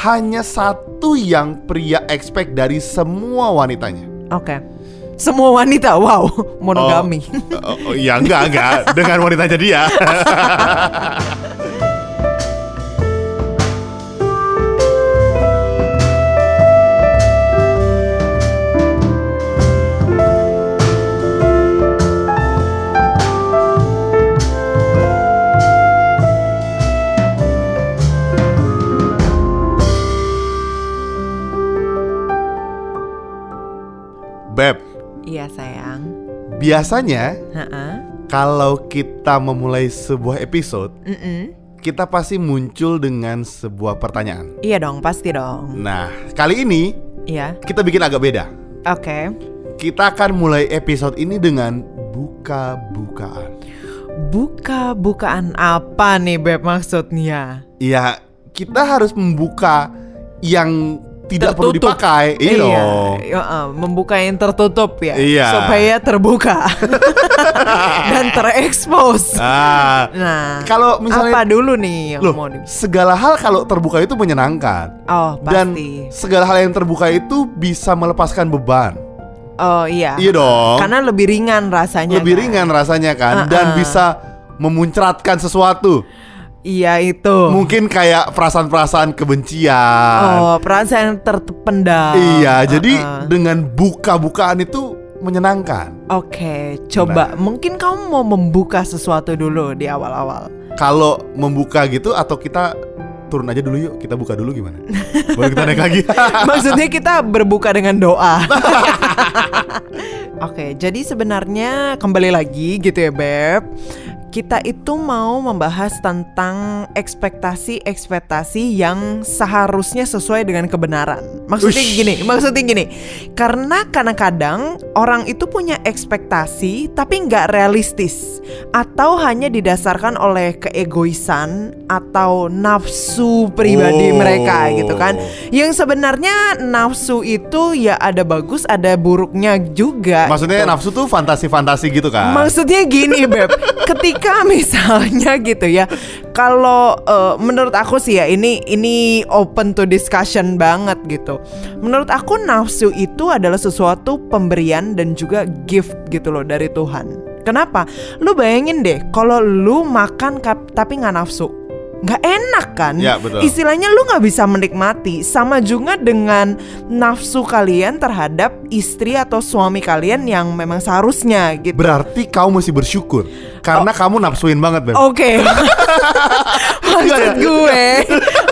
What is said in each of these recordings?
hanya satu yang pria expect dari semua wanitanya. Oke. Semua wanita, wow, monogami. Oh, oh, iya enggak enggak dengan wanitanya dia. biasanya kalau kita memulai sebuah episode, Mm-mm. kita pasti muncul dengan sebuah pertanyaan. Iya dong, pasti dong. Nah, kali ini Iya. kita bikin agak beda. Oke. Kita akan mulai episode ini dengan buka-bukaan. Buka-bukaan apa nih Beb maksudnya? Ya, kita harus membuka yang tidak perlu Tertutup. dipakai. Iya dong. iya, uh, membuka yang tertutup ya, Iya. supaya terbuka dan terekspos. Ah, Nah, kalau misalnya apa dulu nih yang loh, mau di? segala hal kalau terbuka itu menyenangkan. Oh, Dan pasti. segala hal yang terbuka itu bisa melepaskan beban. Oh iya. Iya dong. Karena lebih ringan rasanya. Lebih kan? ringan rasanya kan dan Uh-uh. bisa memuncratkan sesuatu. Iya itu. Mungkin kayak perasaan-perasaan kebencian. Oh, perasaan yang terpendam. Iya, jadi Uh-uh. dengan buka-bukaan itu menyenangkan. Oke, coba Nah. mungkin kamu mau membuka sesuatu dulu di awal-awal. Kalau membuka gitu atau kita turun aja dulu yuk, kita buka dulu gimana? Baru kita naik lagi. Maksudnya kita berbuka dengan doa. Oke, jadi sebenarnya kembali lagi gitu ya, Beb. Kita itu mau membahas tentang ekspektasi-ekspektasi yang seharusnya sesuai dengan kebenaran. Maksudnya Ush. gini, maksudnya gini. Karena kadang-kadang orang itu punya ekspektasi tapi nggak realistis atau hanya didasarkan oleh keegoisan atau nafsu pribadi Oh. mereka gitu kan. Yang sebenarnya nafsu itu ya ada bagus ada buruknya juga. Maksudnya gitu. nafsu tuh fantasi-fantasi gitu kan? Maksudnya gini beb, ketika misalnya gitu ya, kalau eh, menurut aku sih ya ini ini open to discussion banget gitu. Menurut aku nafsu itu adalah sesuatu pemberian dan juga gift gitu loh dari Tuhan. Kenapa? Lu bayangin deh, kalau lu makan tapi nggak nafsu, nggak enak kan? Ya, betul. Istilahnya lu nggak bisa menikmati. Sama juga dengan nafsu kalian terhadap istri atau suami kalian yang memang seharusnya gitu. Berarti kau mesti bersyukur karena kamu nafsuin banget, Beb. Oke. maksud gue.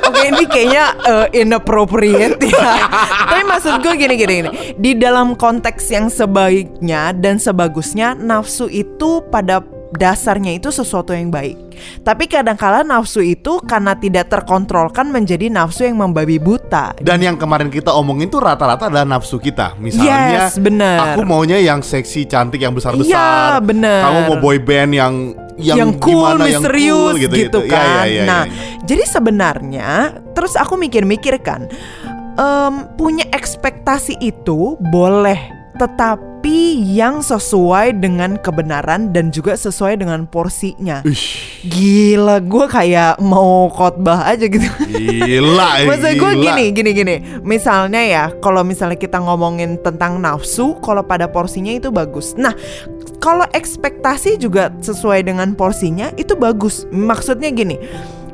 Oke, ini kayaknya uh, inappropriate ya. Tapi maksud gue gini gini gini. Di dalam konteks yang sebaiknya dan sebagusnya nafsu itu pada dasarnya itu sesuatu yang baik. Tapi kadangkala nafsu itu karena tidak terkontrolkan menjadi nafsu yang membabi buta. Dan yang kemarin kita omongin tuh rata-rata adalah nafsu kita. Misalnya, Yes, bener. aku maunya yang seksi, cantik, yang besar-besar. Iya, bener. Kamu mau boy band yang yang, yang, cool, gimana, yang misterius cool, gitu, gitu, kan. Iya, iya, iya, nah, iya, iya. jadi sebenarnya terus aku mikir-mikir kan, em, punya ekspektasi itu boleh, tetapi yang sesuai dengan kebenaran dan juga sesuai dengan porsinya. Ush, Gila, gue kayak mau khotbah aja gitu. gila, Maksud gue gini, gini, gini. Misalnya ya, kalau misalnya kita ngomongin tentang nafsu, kalau pada porsinya itu bagus. Nah, kalau ekspektasi juga sesuai dengan porsinya itu bagus. Maksudnya gini,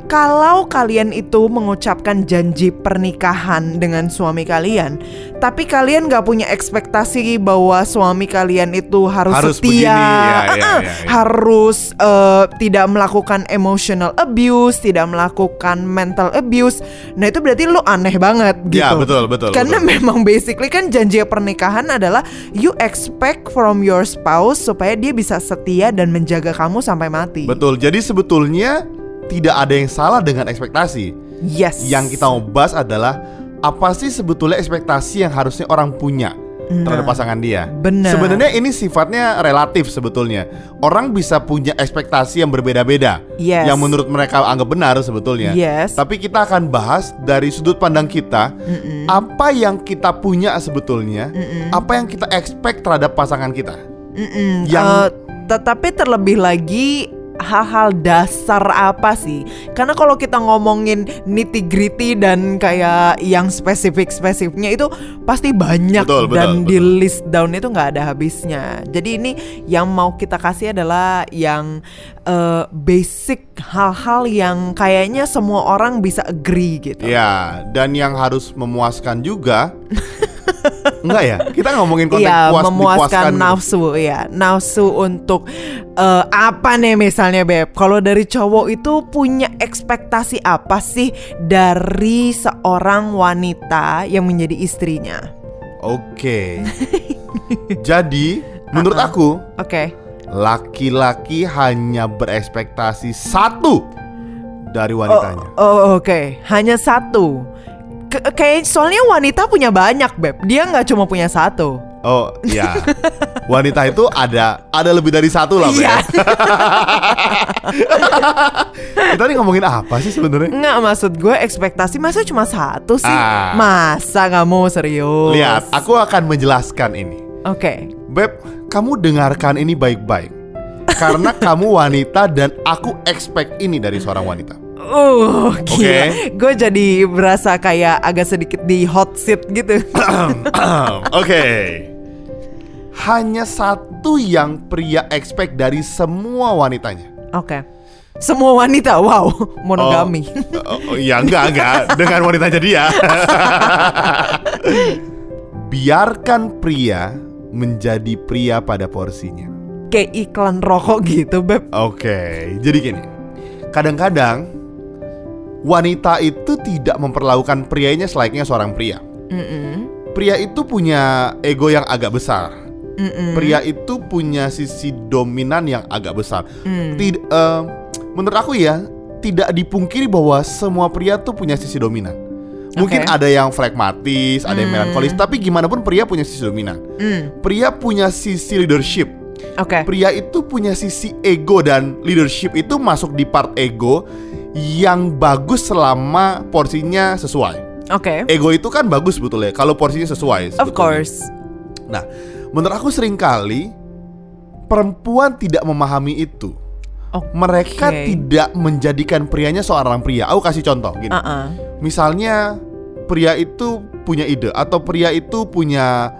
kalau kalian itu mengucapkan janji pernikahan dengan suami kalian, tapi kalian gak punya ekspektasi bahwa suami kalian itu harus, Harus setia, begini, ya, ya, uh-uh, ya, ya. harus eh, tidak melakukan emotional abuse, tidak melakukan mental abuse. Nah itu berarti lu aneh banget gitu. Ya, betul, betul, Karena betul. memang basically kan janji pernikahan adalah you expect from your spouse supaya dia bisa setia dan menjaga kamu sampai mati. Betul. Jadi sebetulnya tidak ada yang salah dengan ekspektasi. Yes. Yang kita mau bahas adalah apa sih sebetulnya ekspektasi yang harusnya orang punya terhadap pasangan dia. benar. Sebenarnya ini sifatnya relatif sebetulnya. Orang bisa punya ekspektasi yang berbeda-beda. Yes. Yang menurut mereka anggap benar sebetulnya. Yes. Tapi kita akan bahas dari sudut pandang kita apa yang kita punya sebetulnya, apa yang kita expect terhadap pasangan kita. Mm-mm. Yang- Eh, tetapi terlebih lagi hal-hal dasar apa sih? Karena kalau kita ngomongin nitty gritty dan kayak yang spesifik spesifiknya itu pasti banyak Betul, betul, dan di betul. list down itu nggak ada habisnya. Jadi ini yang mau kita kasih adalah yang eh, basic hal-hal yang kayaknya semua orang bisa agree gitu. Ya, dan yang harus memuaskan juga. Enggak ya? Kita ngomongin konteks Iya, puas memuaskan gitu. nafsu, ya nafsu untuk eh, apa nih misalnya beb? Kalau dari cowok itu punya ekspektasi apa sih dari seorang wanita yang menjadi istrinya? Oke. Jadi, menurut Uh-uh. aku, Oke, laki-laki hanya berekspektasi satu dari wanitanya. oh oke, hanya satu. Kayak soalnya wanita punya banyak beb, dia nggak cuma punya satu. Oh, ya. Wanita itu ada ada lebih dari satu lah, Beb. Iya. Kita nih ngomongin apa sih sebenarnya? Nggak maksud gue ekspektasi masa cuma satu sih? Ah. Masa nggak mau serius? Lihat, aku akan menjelaskan ini. Oke. Beb, kamu dengarkan ini baik-baik. Karena kamu wanita dan aku expect ini dari seorang wanita. Uh, gila. Oke. Gue jadi berasa kayak agak sedikit di hot seat gitu. Oke. Hanya satu yang pria expect dari semua wanitanya. Oke. Semua wanita, wow, monogami. Oh, oh, ya enggak enggak dengan wanitanya dia. Biarkan pria menjadi pria pada porsinya. Kayak iklan rokok gitu, beb. Oke, jadi gini. Kadang-kadang wanita itu tidak memperlakukan prianya selayaknya seorang pria. Mm-mm. Pria itu punya ego yang agak besar. Mm-mm. Pria itu punya sisi dominan yang agak besar. Mm. Tid- eh, menurut aku ya, tidak dipungkiri bahwa semua pria tuh punya sisi dominan. Mungkin Oke. ada yang flekmatis, ada yang Hmm. melankolis, tapi gimana pun pria punya sisi dominan. Mm. Pria punya sisi leadership. Oke. Pria itu punya sisi ego dan leadership itu masuk di part ego yang bagus selama porsinya sesuai. Oke. Ego itu kan bagus sebetulnya kalau porsinya sesuai. Of sebetulnya. course. Nah, menurut aku sering kali perempuan tidak memahami itu. Oke. Mereka tidak menjadikan prianya seorang pria. Aku kasih contoh gini. Uh-uh. Misalnya pria itu punya ide atau pria itu punya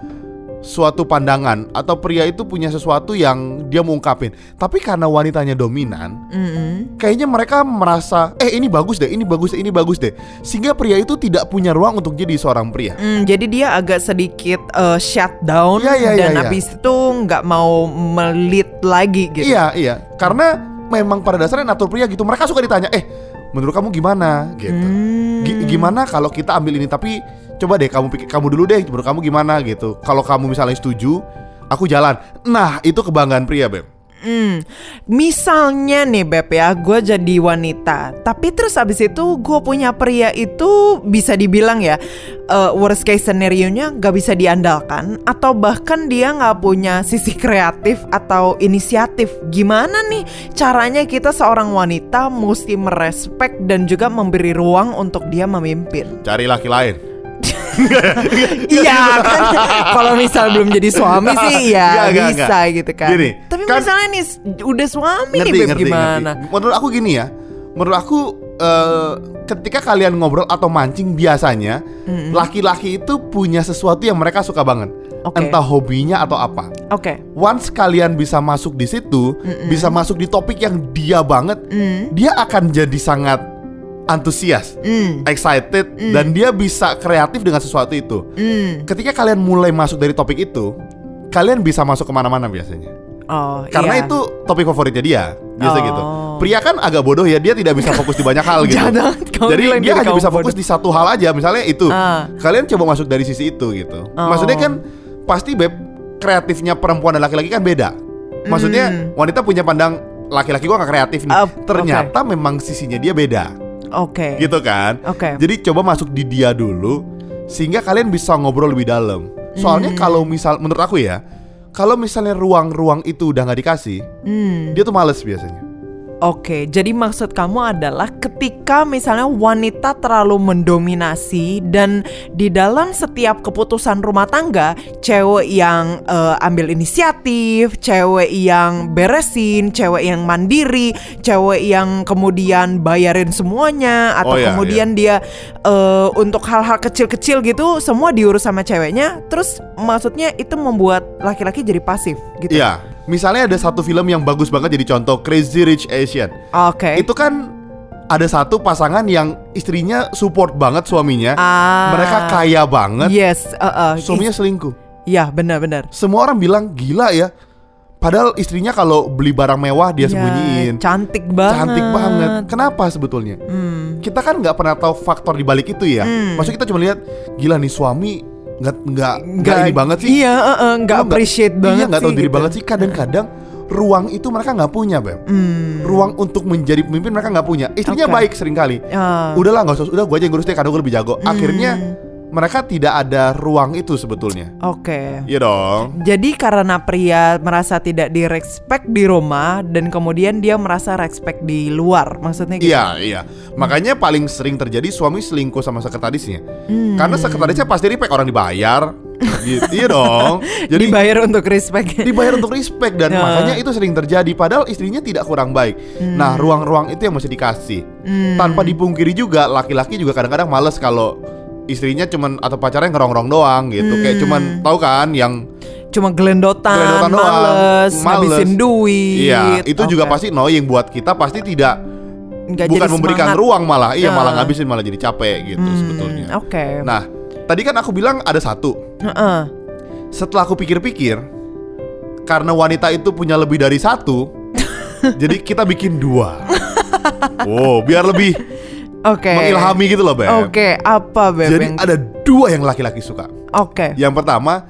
suatu pandangan atau pria itu punya sesuatu yang dia mau ungkapin. Tapi karena wanitanya dominan, Mm-mm. kayaknya mereka merasa eh ini bagus deh, ini bagus deh, ini bagus deh. Sehingga pria itu tidak punya ruang untuk jadi seorang pria. Mm, jadi dia agak sedikit uh, shutdown Iya, iya, dan iya. habis itu nggak mau melit lagi gitu. Iya, iya. Karena memang pada dasarnya natur pria gitu. Mereka suka ditanya, "Eh, menurut kamu gimana?" gitu. Gi- gimana kalau kita ambil ini tapi coba deh kamu pikir kamu dulu deh menurut kamu gimana gitu. Kalau kamu misalnya setuju, aku jalan. Nah, itu kebanggaan pria, Beb. Hmm, misalnya nih Beb ya, gue jadi wanita, tapi terus abis itu gue punya pria itu bisa dibilang ya eh, worst case scenario-nya gak bisa diandalkan atau bahkan dia nggak punya sisi kreatif atau inisiatif. Gimana nih caranya kita seorang wanita mesti merespek dan juga memberi ruang untuk dia memimpin? Cari laki lain. Iya kan kalau misal belum jadi suami sih ya enggak, bisa enggak. gitu kan. Gini, Tapi kan- misalnya nih udah suami nih ngerti, Beb ngerti, gimana? ngerti. Menurut aku gini ya. Menurut aku eh, ketika kalian ngobrol atau mancing biasanya laki-laki itu punya sesuatu yang mereka suka banget. Oke. Entah hobinya atau apa. Oke. Once kalian bisa masuk di situ, bisa masuk di topik yang dia banget, Mm. dia akan jadi sangat antusias, Mm. excited, dan dia bisa kreatif dengan sesuatu itu. Mm. Ketika kalian mulai masuk dari topik itu, kalian bisa masuk ke mana-mana biasanya. Oh, Karena iya. itu topik favoritnya dia, biasa Oh. gitu. Pria kan agak bodoh ya, dia tidak bisa fokus di banyak hal gitu. Jadi dia hanya bisa fokus bodoh. di satu hal aja, misalnya itu. Ah. Kalian coba masuk dari sisi itu gitu. Oh. Maksudnya kan pasti beb kreatifnya perempuan dan laki-laki kan beda. Maksudnya Hmm. wanita punya pandang laki-laki gua gak kreatif nih. Ah, Ternyata memang sisinya dia beda, Oke. gitu kan? Oke. Jadi coba masuk di dia dulu sehingga kalian bisa ngobrol lebih dalam. Soalnya Hmm. kalau misal menurut aku ya, kalau misalnya ruang-ruang itu udah nggak dikasih, Hmm. dia tuh males biasanya. Oke, jadi maksud kamu adalah ketika misalnya wanita terlalu mendominasi dan di dalam setiap keputusan rumah tangga, cewek yang eh, ambil inisiatif, cewek yang beresin, cewek yang mandiri, cewek yang kemudian bayarin semuanya atau Oh, iya, kemudian dia eh, untuk hal-hal kecil-kecil gitu semua diurus sama ceweknya, terus maksudnya itu membuat laki-laki jadi pasif gitu. Iya, misalnya ada satu film yang bagus banget jadi contoh Crazy Rich Asian. Oke. Itu kan ada satu pasangan yang istrinya support banget suaminya. Ah. Mereka kaya banget. Yes, uh, uh, Suaminya selingkuh. Iya benar-benar. Semua orang bilang gila ya. Padahal istrinya kalau beli barang mewah dia Ya, sembunyiin. Cantik banget. Cantik banget. Kenapa sebetulnya? Hmm. Kita kan nggak pernah tahu faktor di balik itu ya. Maksudnya kita cuma lihat gila nih suami nggak nggak nggak ini banget sih. Iya, uh, uh, nggak appreciate banget Iya nggak tahu diri gitu. banget sih. Kadang-kadang ruang itu mereka nggak punya, beb. Hmm. Ruang untuk menjadi pemimpin mereka nggak punya. Istrinya Oke. baik sering kali. Ah. Udahlah nggak usah, udah gue aja yang ngurus karena gue lebih jago. Hmm. Mereka tidak ada ruang itu sebetulnya. Oke. Iya dong. Jadi karena pria merasa tidak direspek di rumah dan kemudian dia merasa respect di luar, maksudnya gitu. Iya, iya. Makanya paling sering terjadi suami selingkuh sama sekretarisnya. Hmm. Karena sekretarisnya pasti respect orang dibayar. gitu. Iya dong. Jadi dibayar untuk respect. dibayar untuk respect dan Ya. makanya itu sering terjadi padahal istrinya tidak kurang baik. Nah, ruang-ruang itu yang mesti dikasih. Hmm. Tanpa dipungkiri juga laki-laki juga kadang-kadang males kalau istrinya cuman atau pacarnya ngerongrong doang gitu. Kayak cuman tahu kan yang Cuma gelendotan, Gelendotan doang. males, Males. ngabisin duit. Iya, itu juga Oke. pasti annoying buat kita pasti tidak Nggak bukan memberikan semangat. ruang malah. Iya, Ya. malah ngabisin malah jadi capek gitu Hmm, sebetulnya. Oke. Nah, tadi kan aku bilang ada satu. Heeh. Setelah aku pikir-pikir, karena wanita itu punya lebih dari satu, jadi kita bikin dua. Wow, biar lebih Oke. mengilhami gitu loh, Beb. Oke, apa Beb? Jadi yang- ada dua yang laki-laki suka. Oke. Yang pertama,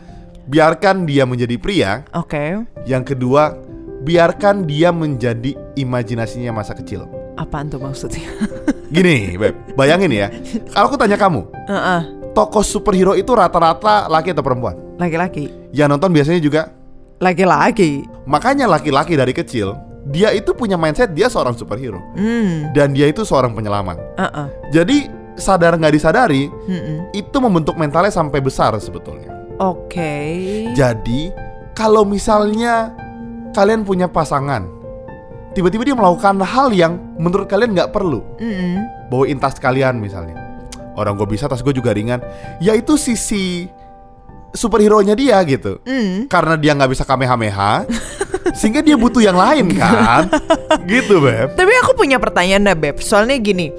biarkan dia menjadi pria. Oke. Yang kedua, biarkan dia menjadi imajinasinya masa kecil. Apaan tuh maksudnya? Gini, Beb, bayangin ya. Kalau aku tanya kamu, Heeh. tokoh superhero itu rata-rata laki atau perempuan? Laki-laki. Yang nonton biasanya juga Laki-laki. Makanya laki-laki dari kecil dia itu punya mindset dia seorang superhero Hmm. dan dia itu seorang penyelamat. Heeh. Jadi sadar nggak disadari Mm-mm. itu membentuk mentalnya sampai besar sebetulnya. Oke. Jadi kalau misalnya kalian punya pasangan, tiba-tiba dia melakukan hal yang menurut kalian nggak perlu, Mm-mm. bawain tas kalian misalnya. Orang gue bisa, tas gue juga ringan. Yaitu sisi superhero-nya dia gitu. Mm. Karena dia nggak bisa kamehameha, sehingga dia butuh yang lain kan, gitu beb. Tapi aku punya pertanyaan dah Beb Soalnya gini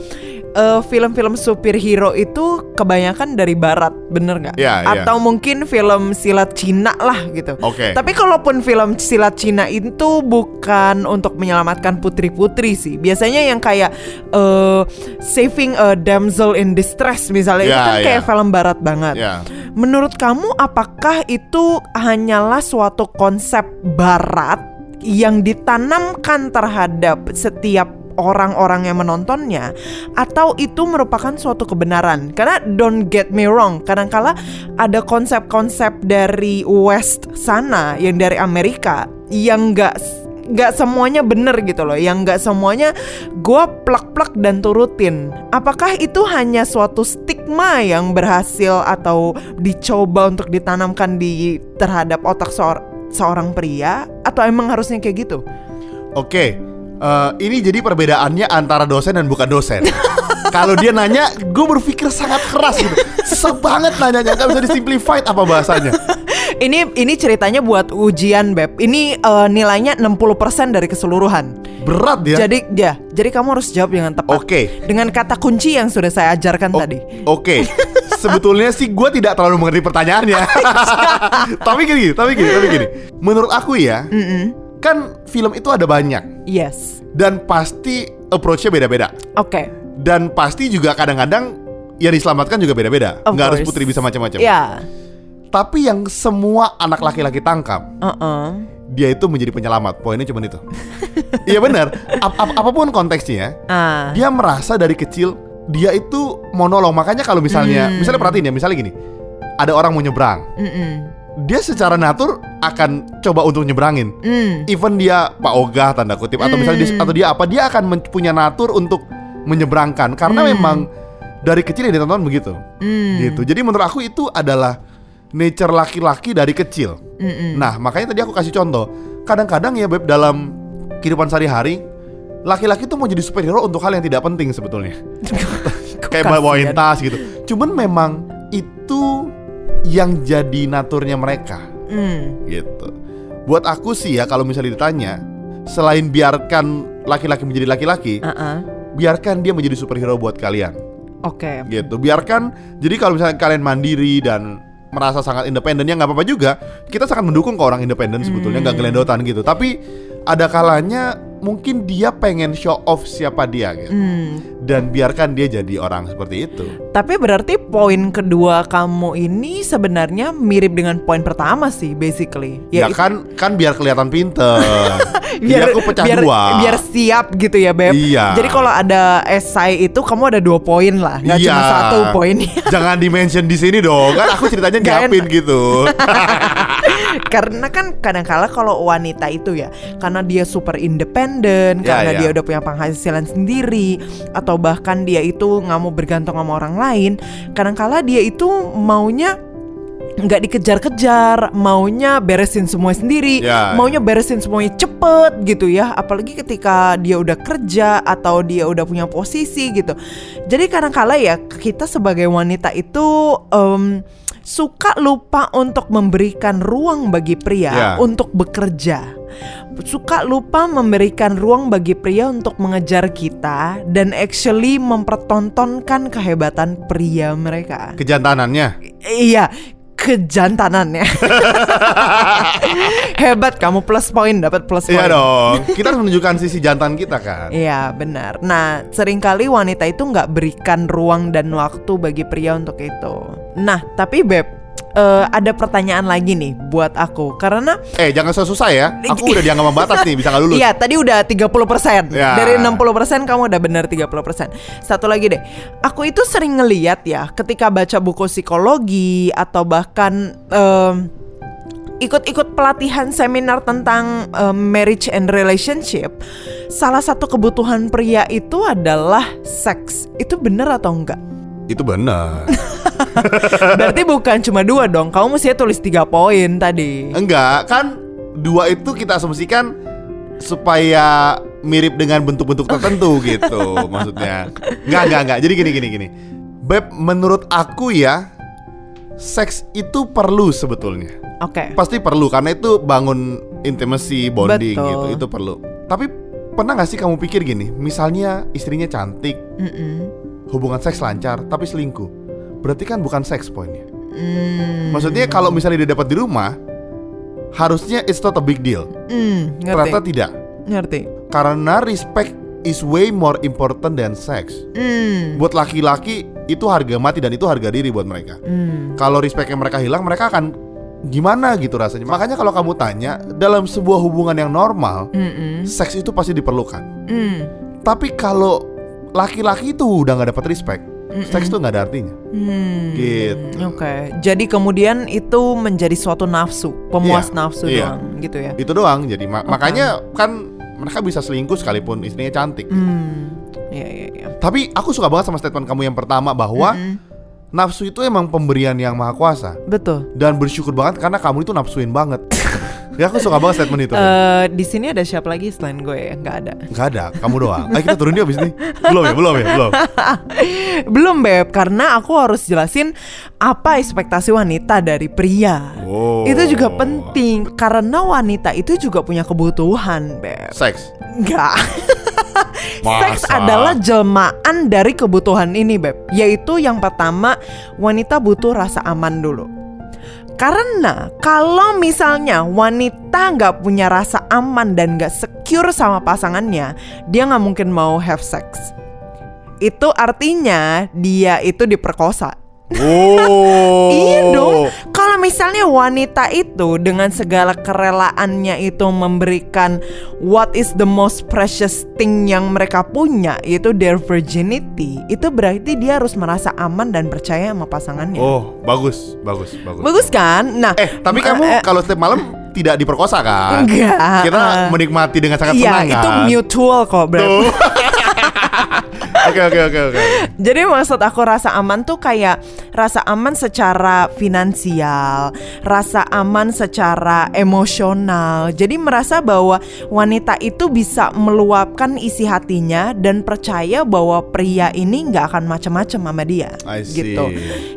eh, Film-film superhero itu kebanyakan dari barat Bener nggak? Iya, iya. Atau mungkin film silat Cina lah gitu Oke. Tapi kalaupun film silat Cina itu bukan untuk menyelamatkan putri-putri sih Biasanya yang kayak eh, Saving a damsel in distress misalnya Itu Iya, kan kayak iya. film barat banget Ya. Menurut kamu apakah itu hanyalah suatu konsep barat yang ditanamkan terhadap setiap orang-orang yang menontonnya atau itu merupakan suatu kebenaran? Karena don't get me wrong, kadangkala ada konsep-konsep dari West sana yang dari Amerika yang nggak nggak semuanya bener gitu loh yang nggak semuanya gue plak-plak dan turutin apakah itu hanya suatu stigma yang berhasil atau dicoba untuk ditanamkan di terhadap otak seor- seorang pria atau emang harusnya kayak gitu Oke, eh, ini jadi perbedaannya antara dosen dan bukan dosen. Kalau dia nanya, gue berpikir sangat keras gitu. Susah banget nanyanya, gak bisa disimplified apa bahasanya. Ini ini ceritanya buat ujian beb ini eh, nilainya 60% dari keseluruhan Berat ya. jadi ya jadi kamu harus jawab dengan tepat Oke. dengan kata kunci yang sudah saya ajarkan O- tadi Oke, sebetulnya sih gue tidak terlalu mengerti pertanyaannya. tapi gini, tapi gini, tapi gini. Menurut aku ya, Mm-mm. kan film itu ada banyak yes dan pasti approach-nya beda-beda. oke Dan pasti juga kadang-kadang yang diselamatkan juga beda-beda. Nggak harus putri bisa macam-macam. ya Tapi yang semua anak laki-laki tangkap, uh-uh. dia itu menjadi penyelamat. Poinnya cuma itu. Iya benar. Ap- ap- apa pun konteksnya, ah dia merasa dari kecil dia itu monolog. Makanya kalau misalnya, Hmm. misalnya perhatiin ya, misalnya gini, ada orang mau nyebrang, Mm-mm. dia secara natur akan coba untuk nyebrangin. Hmm. Even dia Pak Ogah tanda kutip atau misalnya dia, atau dia apa dia akan punya natur untuk menyeberangkan karena memang dari kecil ya ditonton begitu. Hmm. Gitu. Jadi menurut aku itu adalah nature laki-laki dari kecil. Mm-mm. Nah, makanya tadi aku kasih contoh. Kadang-kadang ya Beb dalam kehidupan sehari-hari laki-laki tuh mau jadi superhero untuk hal yang tidak penting sebetulnya. Kayak bawain tas gitu. Cuman memang itu yang jadi naturnya mereka Hmm. gitu. Buat aku sih ya kalau misalnya ditanya, selain biarkan laki-laki menjadi laki-laki, Uh-uh. biarkan dia menjadi superhero buat kalian Oke. gitu. Biarkan jadi kalau misalnya kalian mandiri dan merasa sangat independen ya nggak apa-apa juga. Kita sangat mendukung ke orang independen sebetulnya nggak gelendotan gitu. Tapi ada kalanya mungkin dia pengen show off siapa dia gitu. Hmm. Dan biarkan dia jadi orang seperti itu. Tapi berarti poin kedua kamu ini sebenarnya mirip dengan poin pertama sih, basically. Ya, Yaitu- kan kan biar kelihatan pinter. biar Jadi aku pecah biar, dua. biar siap gitu ya beb. Iya. Jadi kalau ada esai itu kamu ada dua poin lah, nggak Iya. cuma satu poinnya. Jangan di mention di sini dong. Kan aku ceritanya nyiapin gitu. karena kan kadang-kala kalau wanita itu ya, karena dia super independen, Ya, karena ya. dia udah punya penghasilan sendiri, atau bahkan dia itu nggak mau bergantung sama orang lain. Kadang-kala dia itu maunya nggak dikejar-kejar, maunya beresin semua sendiri, Ya, maunya beresin semuanya cepet gitu ya. Apalagi ketika dia udah kerja atau dia udah punya posisi gitu. Jadi kadang-kala ya kita sebagai wanita itu em, suka lupa untuk memberikan ruang bagi pria Ya. untuk bekerja. Suka lupa memberikan ruang bagi pria untuk mengejar kita dan actually mempertontonkan kehebatan pria mereka. Kejantanannya. Iya, kejantanannya. Hebat kamu plus poin dapat plus poin. Iya dong. Kita harus menunjukkan sisi jantan kita kan. Iya benar. Nah sering kali wanita itu nggak berikan ruang dan waktu bagi pria untuk itu. Nah tapi beb eh, ada pertanyaan lagi nih buat aku karena Eh jangan susah-susah ya. Aku udah dianggap membatas nih bisa nggak lulus. Iya tadi udah 30% Ya. Dari 60% kamu udah bener 30% Satu lagi deh Aku itu sering ngeliat ya Ketika baca buku psikologi Atau bahkan em, Ikut-ikut pelatihan seminar tentang em, marriage and relationship Salah satu kebutuhan pria itu adalah seks Itu bener atau enggak? Itu benar. Berarti bukan cuma dua dong Kamu mestinya tulis tiga poin tadi Enggak, kan dua itu kita asumsikan supaya mirip dengan bentuk-bentuk tertentu gitu maksudnya. Enggak, enggak, enggak. Jadi gini gini gini. Beb, menurut aku ya seks itu perlu sebetulnya. Oke Pasti perlu karena itu bangun intimacy, bonding Betul. gitu. Itu perlu. Tapi pernah gak sih kamu pikir gini, misalnya istrinya cantik, Mm-mm. hubungan seks lancar, tapi selingkuh. Berarti kan bukan seks poinnya. Hmm. Maksudnya kalau misalnya dia dapat di rumah, harusnya it's not a big deal. Ngerti. Ternyata tidak. Ngerti. Karena respect is way more important than sex. Hmm. Buat laki-laki itu harga mati dan itu harga diri buat mereka. Hmm. Kalau respectnya mereka hilang, mereka akan gimana gitu rasanya. Makanya kalau kamu tanya, dalam sebuah hubungan yang normal, Mm-mm. seks itu pasti diperlukan. Hmm. Tapi kalau laki-laki itu udah nggak dapat respect, seks itu nggak ada artinya. Hmm. Gitu. Oke. Jadi kemudian itu menjadi suatu nafsu, pemuas Iya, nafsu iya. doang gitu ya. Itu doang. Jadi ma- makanya kan mereka bisa selingkuh sekalipun istrinya cantik. Hmm. Iya iya iya. Tapi aku suka banget sama statement kamu yang pertama bahwa Mm-mm. nafsu itu emang pemberian yang maha kuasa Betul. dan bersyukur banget karena kamu itu nafsuin banget. ya aku suka banget statement itu. Eh di sini ada siapa lagi selain gue ya? Nggak ada. Gak ada, kamu doang. Ayo kita turun dia abis ini. Belum ya, belum ya, belum. Belum beb, karena aku harus jelasin apa ekspektasi wanita dari pria. Oh. Itu juga penting karena wanita itu juga punya kebutuhan, beb. Seks. Enggak. Seks adalah jelmaan dari kebutuhan ini, Beb. Yaitu yang pertama, wanita butuh rasa aman dulu. Karena kalau misalnya wanita nggak punya rasa aman dan nggak secure sama pasangannya, dia nggak mungkin mau have sex. Itu artinya dia itu diperkosa. Oh. Iya dong. Kalau misalnya wanita itu dengan segala kerelaannya itu memberikan what is the most precious thing yang mereka punya yaitu their virginity, itu berarti dia harus merasa aman dan percaya sama pasangannya. Oh, bagus, bagus, bagus. Bagus kan? Nah, Eh, tapi kamu eh, kalau setiap malam tidak diperkosa kan? Enggak. Kita menikmati dengan sangat Iya, senang itu kan? mutual kok, Beb. Oke oke oke oke. Jadi maksud aku rasa aman tuh kayak rasa aman secara finansial, rasa aman secara emosional. Jadi merasa bahwa wanita itu bisa meluapkan isi hatinya dan percaya bahwa pria ini nggak akan macam-macam sama dia. I see. Gitu.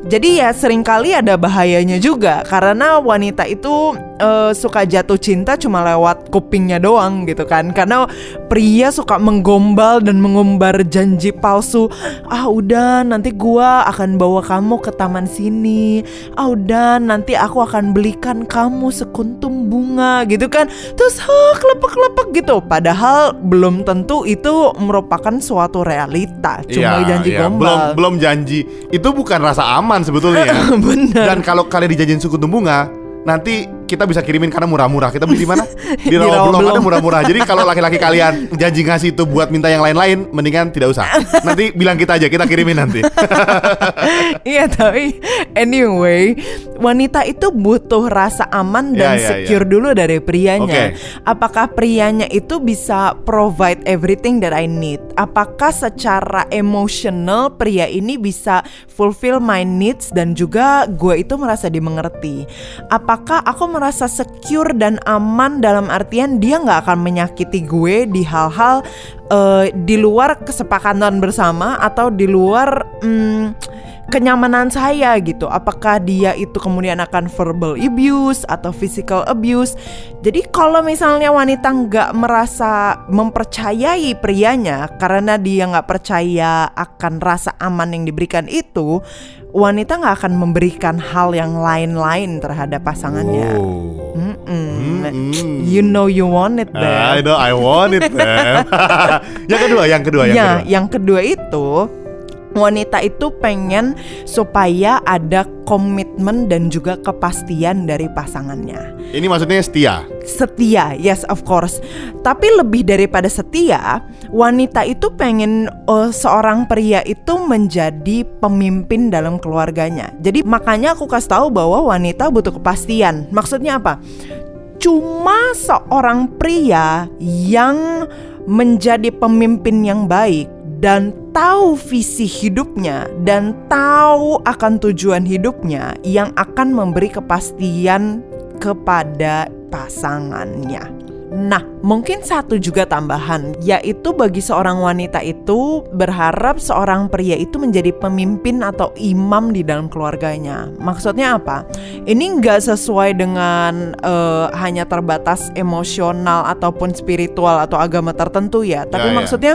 Jadi ya sering kali ada bahayanya juga karena wanita itu eh, suka jatuh cinta cuma lewat kupingnya doang gitu kan. Karena pria suka menggombal dan mengumbar janji palsu. Ah udah nanti gua akan bawa kamu ke taman sini. Ah udah nanti aku akan belikan kamu sekuntum bunga gitu kan. Terus huh, kelepek-kelepek gitu. Padahal belum tentu itu merupakan suatu realita. Cuma Iya, janji iya. gombal. Belum belum janji. Itu bukan rasa aman sebetulnya ya. Bener. Dan kalau kalian dijanjiin suku bunga, nanti kita bisa kirimin karena murah-murah. Kita beli di mana? Di Di rawa Rawabelong. ada murah-murah. Jadi kalau laki-laki kalian janji ngasih itu buat minta yang lain-lain, mendingan tidak usah. Nanti bilang kita aja, kita kirimin nanti. Iya tapi anyway wanita itu butuh rasa aman Ya, dan ya, secure dulu dari prianya. Oke. Apakah prianya itu bisa provide everything that I need? Apakah secara emotional pria ini bisa fulfill my needs dan juga gue itu merasa dimengerti? Apakah aku merasa secure dan aman dalam artian dia nggak akan menyakiti gue di hal-hal eh, di luar kesepakatan bersama atau di luar hmm, kenyamanan saya gitu. Apakah dia itu kemudian akan verbal abuse atau physical abuse? Jadi kalau misalnya wanita nggak merasa mempercayai prianya karena dia nggak percaya akan rasa aman yang diberikan itu, wanita nggak akan memberikan hal yang lain-lain terhadap pasangannya. Mm-mm. You know you want it, Hmm. Ah, I know I want it, man. yang kedua, yang kedua, yang ya, kedua. yang kedua itu wanita itu pengen supaya ada komitmen dan juga kepastian dari pasangannya. Ini maksudnya setia. Setia, yes of course. Tapi lebih daripada setia, wanita itu pengen eh, seorang pria itu menjadi pemimpin dalam keluarganya. Jadi makanya aku kasih tahu bahwa wanita butuh kepastian. Maksudnya apa? Cuma seorang pria yang menjadi pemimpin yang baik dan tahu visi hidupnya dan tahu akan tujuan hidupnya yang akan memberi kepastian kepada pasangannya. Nah, mungkin satu juga tambahan, yaitu bagi seorang wanita itu berharap seorang pria itu menjadi pemimpin atau imam di dalam keluarganya. Maksudnya apa? Ini nggak sesuai dengan eh, hanya terbatas emosional ataupun spiritual atau agama tertentu ya. Ya, Tapi ya. maksudnya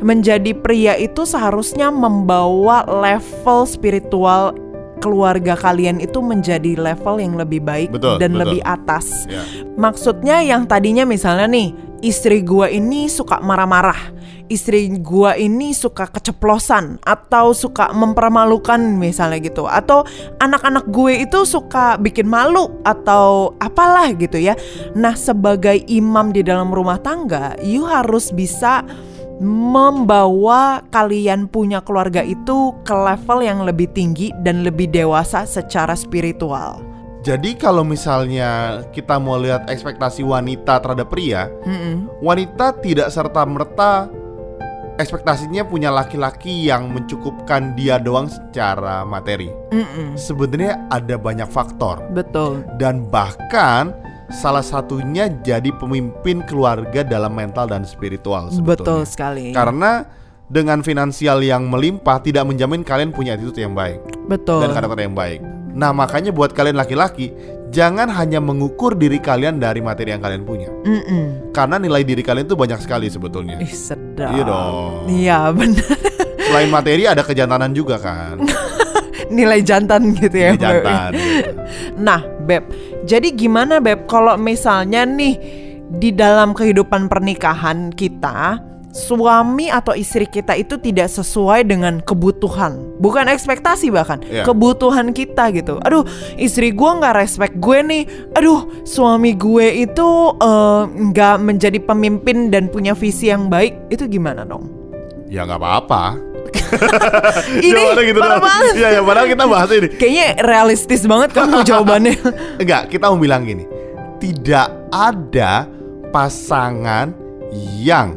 menjadi pria itu seharusnya membawa level spiritual keluarga kalian itu menjadi level yang lebih baik Betul, dan betul. lebih atas. Ya. Maksudnya yang tadinya misalnya nih, istri gua ini suka marah-marah. Istri gua ini suka keceplosan atau suka mempermalukan misalnya gitu. Atau anak-anak gue itu suka bikin malu atau apalah gitu ya. Nah, sebagai imam di dalam rumah tangga, you harus bisa membawa kalian punya keluarga itu ke level yang lebih tinggi dan lebih dewasa secara spiritual. Jadi kalau misalnya kita mau lihat ekspektasi wanita terhadap pria, Mm-mm. wanita tidak serta merta ekspektasinya punya laki-laki yang mencukupkan dia doang secara materi. Mm-mm. Sebenarnya ada banyak faktor Betul. dan bahkan salah satunya jadi pemimpin keluarga dalam mental dan spiritual sebetulnya. Betul sekali. Karena dengan finansial yang melimpah tidak menjamin kalian punya attitude yang baik Betul. dan karakter yang baik. Nah, makanya buat kalian laki-laki jangan hanya mengukur diri kalian dari materi yang kalian punya. Mm-mm. Karena nilai diri kalian tuh banyak sekali sebetulnya. Ih sedap. Iya dong. Iya benar. Selain materi ada kejantanan juga kan. Nilai jantan gitu ya. Ini jantan. gitu. Nah, Beb. Jadi gimana Beb kalau misalnya nih di dalam kehidupan pernikahan kita suami atau istri kita itu tidak sesuai dengan kebutuhan, bukan ekspektasi bahkan Iya. kebutuhan kita gitu. Aduh, istri gua nggak respect gue nih. Aduh, suami gue itu eh, nggak menjadi pemimpin dan punya visi yang baik. Itu gimana dong? Ya nggak apa-apa. Ini Jawabannya gitu parah doang. banget. Iya, ya padahal kita bahas ini. Kayaknya realistis banget kamu jawabannya. Enggak, kita mau bilang gini. tidak ada pasangan yang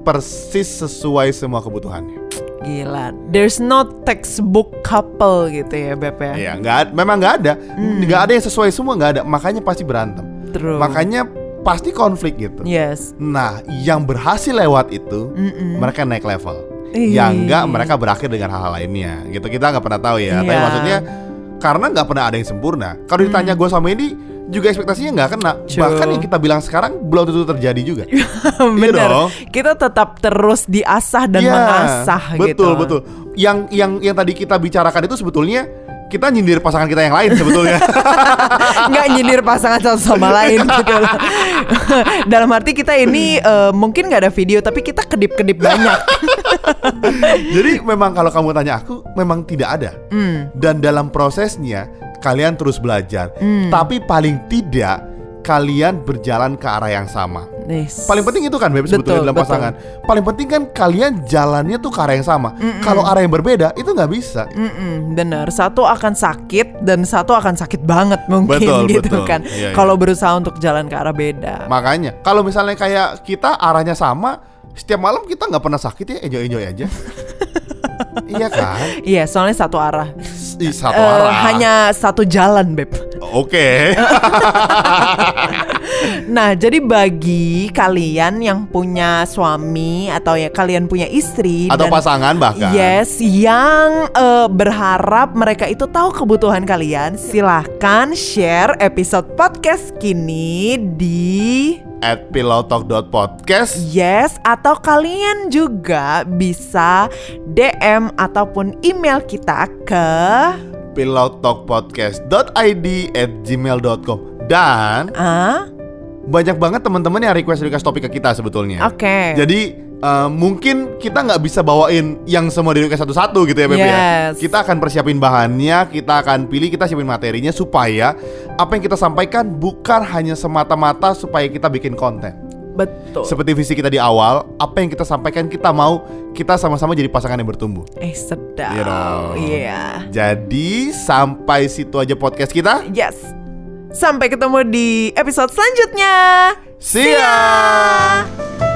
persis sesuai semua kebutuhannya. Gila, there's no textbook couple gitu ya Beb ya. Iya, nggak, memang nggak ada, nggak ada yang sesuai semua nggak ada, makanya pasti berantem, True. makanya pasti konflik gitu. Yes. Nah, yang berhasil lewat itu, mereka naik level. Ih. Yang enggak, mereka berakhir dengan hal-hal lainnya. Gitu kita nggak pernah tahu ya. Tapi Iya. maksudnya karena nggak pernah ada yang sempurna. Kalau ditanya gue sama ini juga ekspektasinya nggak kena. True. Bahkan yang kita bilang sekarang belum tentu terjadi juga. Bener. dong. Kita tetap terus diasah dan Iya, mengasah betul, gitu. betul. Yang yang yang tadi kita bicarakan itu sebetulnya kita nyindir pasangan kita yang lain sebetulnya. nggak nyindir pasangan satu sama lain gitu loh. Dalam arti kita ini eh, mungkin nggak ada video tapi kita kedip-kedip banyak. Jadi memang kalau kamu tanya aku, memang tidak ada. Hmm. Dan dalam prosesnya kalian terus belajar. Tapi paling tidak kalian berjalan ke arah yang sama. Yes. Paling penting itu kan Beb sebetulnya Betul, dalam betul. pasangan. Paling penting kan kalian jalannya tuh ke arah yang sama. Kalau arah yang berbeda itu nggak bisa. Mm-mm, bener, satu akan sakit dan satu akan sakit banget mungkin Betul, gitu betul. kan. Iya, iya. Kalau berusaha untuk jalan ke arah beda. Makanya kalau misalnya kayak kita arahnya sama, setiap malam kita nggak pernah sakit ya enjoy enjoy aja. iya kan? Iya, soalnya satu arah. Satu Eh, arah. hanya satu jalan, beb. Oke. Nah, jadi bagi kalian yang punya suami atau ya kalian punya istri Atau dan- pasangan bahkan. Yes, yang eh, berharap mereka itu tahu kebutuhan kalian, silahkan share episode podcast kini di At pillowtalk.podcast Yes, atau kalian juga bisa DM ataupun email kita ke pillowtalkpodcast.id at gmail.com dan ah, banyak banget teman-teman yang request request topik ke kita sebetulnya. Oke. Jadi eh, mungkin kita nggak bisa bawain yang semua di request satu-satu gitu ya Beb ya. Yes. Kita akan persiapin bahannya, kita akan pilih, kita siapin materinya supaya apa yang kita sampaikan bukan hanya semata-mata supaya kita bikin konten. Betul. Seperti visi kita di awal, apa yang kita sampaikan kita mau kita sama-sama jadi pasangan yang bertumbuh. eh sedap. Iya dong. Iya. Jadi sampai situ aja podcast kita. Yes. Sampai ketemu di episode selanjutnya. See ya.